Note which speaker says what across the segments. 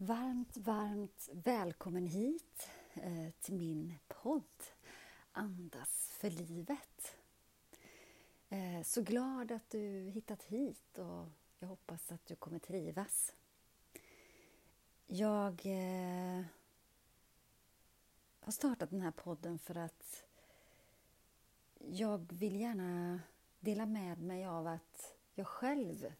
Speaker 1: Varmt, varmt välkommen hit eh, till min podd Andas för livet. Eh, så glad att du hittat hit och jag hoppas att du kommer trivas. Jag eh, har startat den här podden för att jag vill gärna dela med mig av att jag själv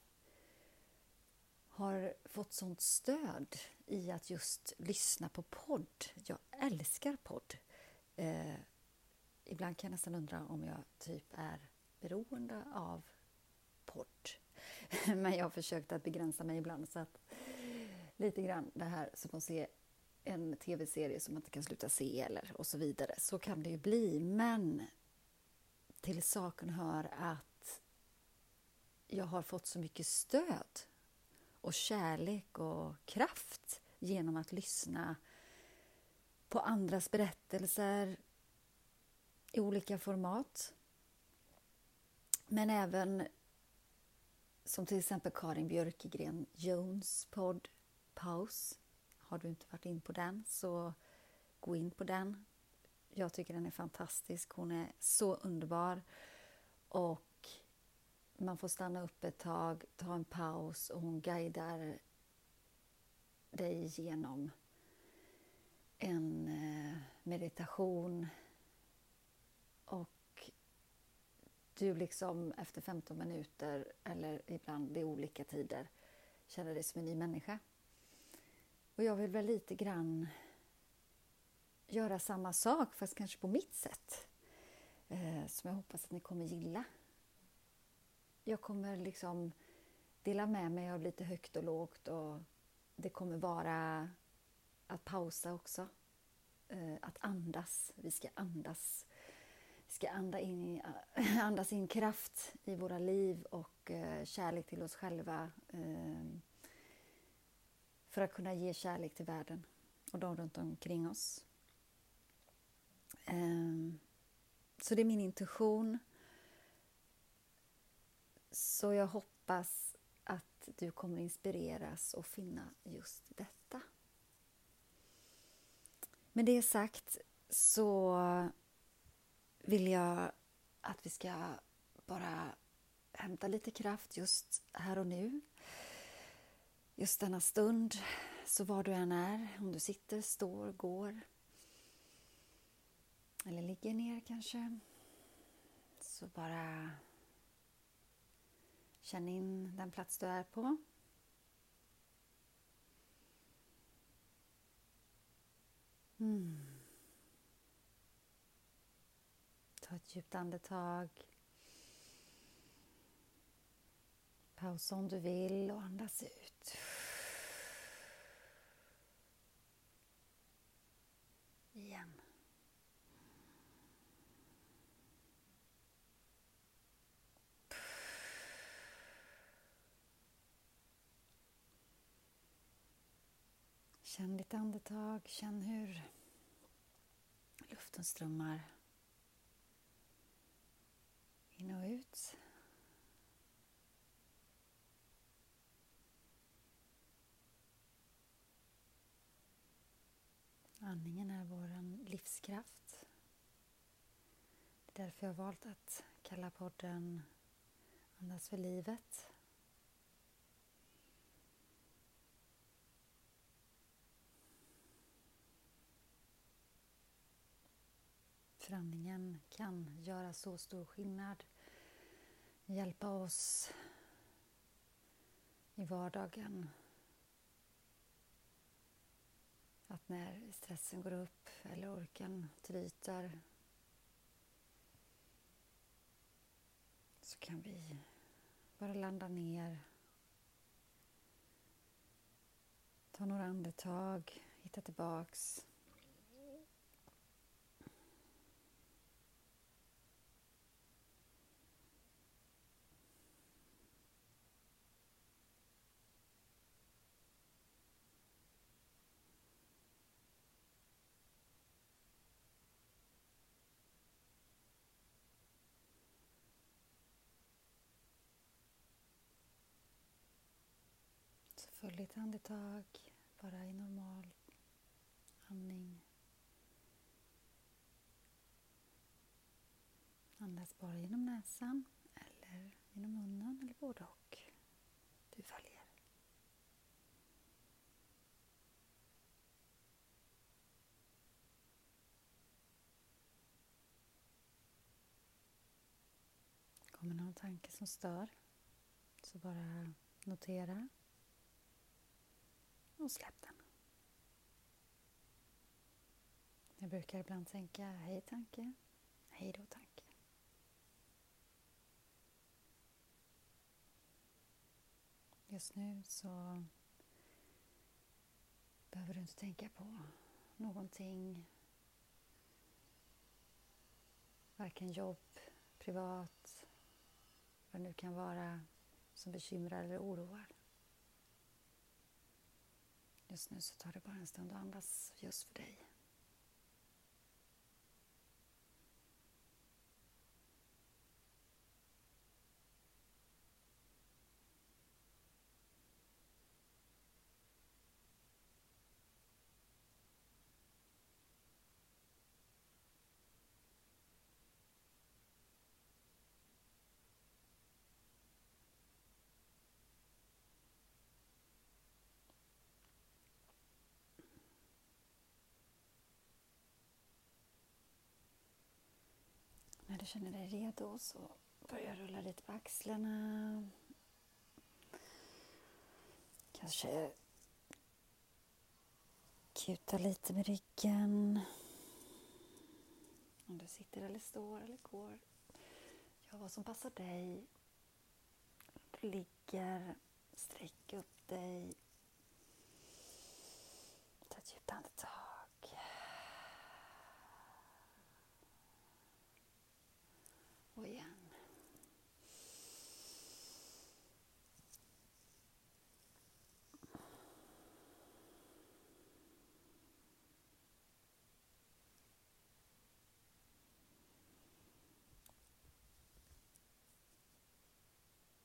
Speaker 1: har fått sånt stöd i att just lyssna på podd. Jag älskar podd. Eh, ibland kan jag nästan undra om jag typ är beroende av podd. Men jag har försökt att begränsa mig ibland så att lite grann det här som att se en tv-serie som man inte kan sluta se eller och så vidare. Så kan det ju bli. Men till saken hör att jag har fått så mycket stöd och kärlek och kraft genom att lyssna på andras berättelser i olika format. Men även som till exempel Karin Björkegren Jones podd Paus. Har du inte varit in på den så gå in på den. Jag tycker den är fantastisk. Hon är så underbar. Och man får stanna upp ett tag, ta en paus och hon guidar dig genom en eh, meditation och du liksom efter 15 minuter eller ibland vid olika tider känner dig som en ny människa. Och jag vill väl lite grann göra samma sak fast kanske på mitt sätt eh, som jag hoppas att ni kommer gilla jag kommer liksom dela med mig av lite högt och lågt och det kommer vara att pausa också. Eh, att andas. Vi ska andas. Vi ska anda in, andas in kraft i våra liv och eh, kärlek till oss själva ehm, för att kunna ge kärlek till världen och de runt omkring oss. Ehm, så det är min intuition så jag hoppas att du kommer inspireras och finna just detta. Med det sagt så vill jag att vi ska bara hämta lite kraft just här och nu. Just denna stund, så var du än är, om du sitter, står, går eller ligger ner kanske. Så bara Känn in den plats du är på. Mm. Ta ett djupt andetag. Pausa om du vill och andas ut. Igen. Känn ditt andetag, känn hur luften strömmar in och ut. Andningen är vår livskraft. Det är därför jag har valt att kalla podden Andas för livet. För andningen kan göra så stor skillnad. Hjälpa oss i vardagen. Att när stressen går upp eller orken tryter så kan vi bara landa ner. Ta några andetag, hitta tillbaks. Följ ditt andetag. bara i normal andning. Andas bara genom näsan eller genom munnen eller både och. Du väljer. Kommer någon tanke som stör så bara notera och släpp den. Jag brukar ibland tänka hej tanke, hej då tanke. Just nu så behöver du inte tänka på någonting. Varken jobb, privat, vad det nu kan vara som bekymrar eller oroar. Just nu så tar det bara en stund att andas just för dig. Känner dig redo så börja rulla lite på axlarna. Kanske kuta lite med ryggen. Om du sitter eller står eller går. Gör vad som passar dig. Du ligger, sträck upp dig. Ta ett djupt andetag. Och igen.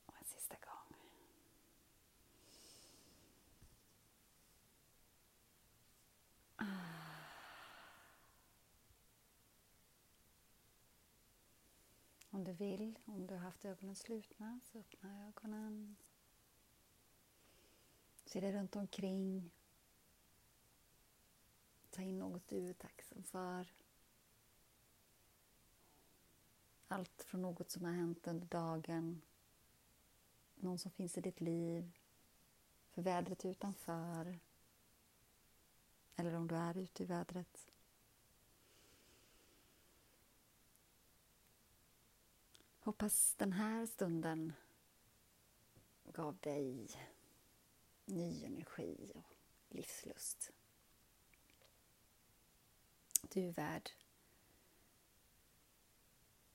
Speaker 1: Och en sista gång. Om du vill, om du har haft ögonen slutna, så öppna ögonen. Se dig runt omkring. Ta in något du är tacksam för. Allt från något som har hänt under dagen, någon som finns i ditt liv, för vädret utanför eller om du är ute i vädret. Hoppas den här stunden gav dig ny energi och livslust. Du är värd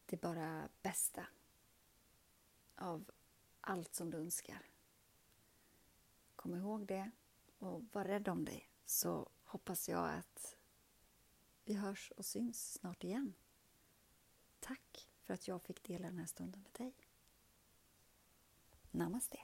Speaker 1: det bara bästa av allt som du önskar. Kom ihåg det och var rädd om dig så hoppas jag att vi hörs och syns snart igen. Tack för att jag fick dela den här stunden med dig. Namaste.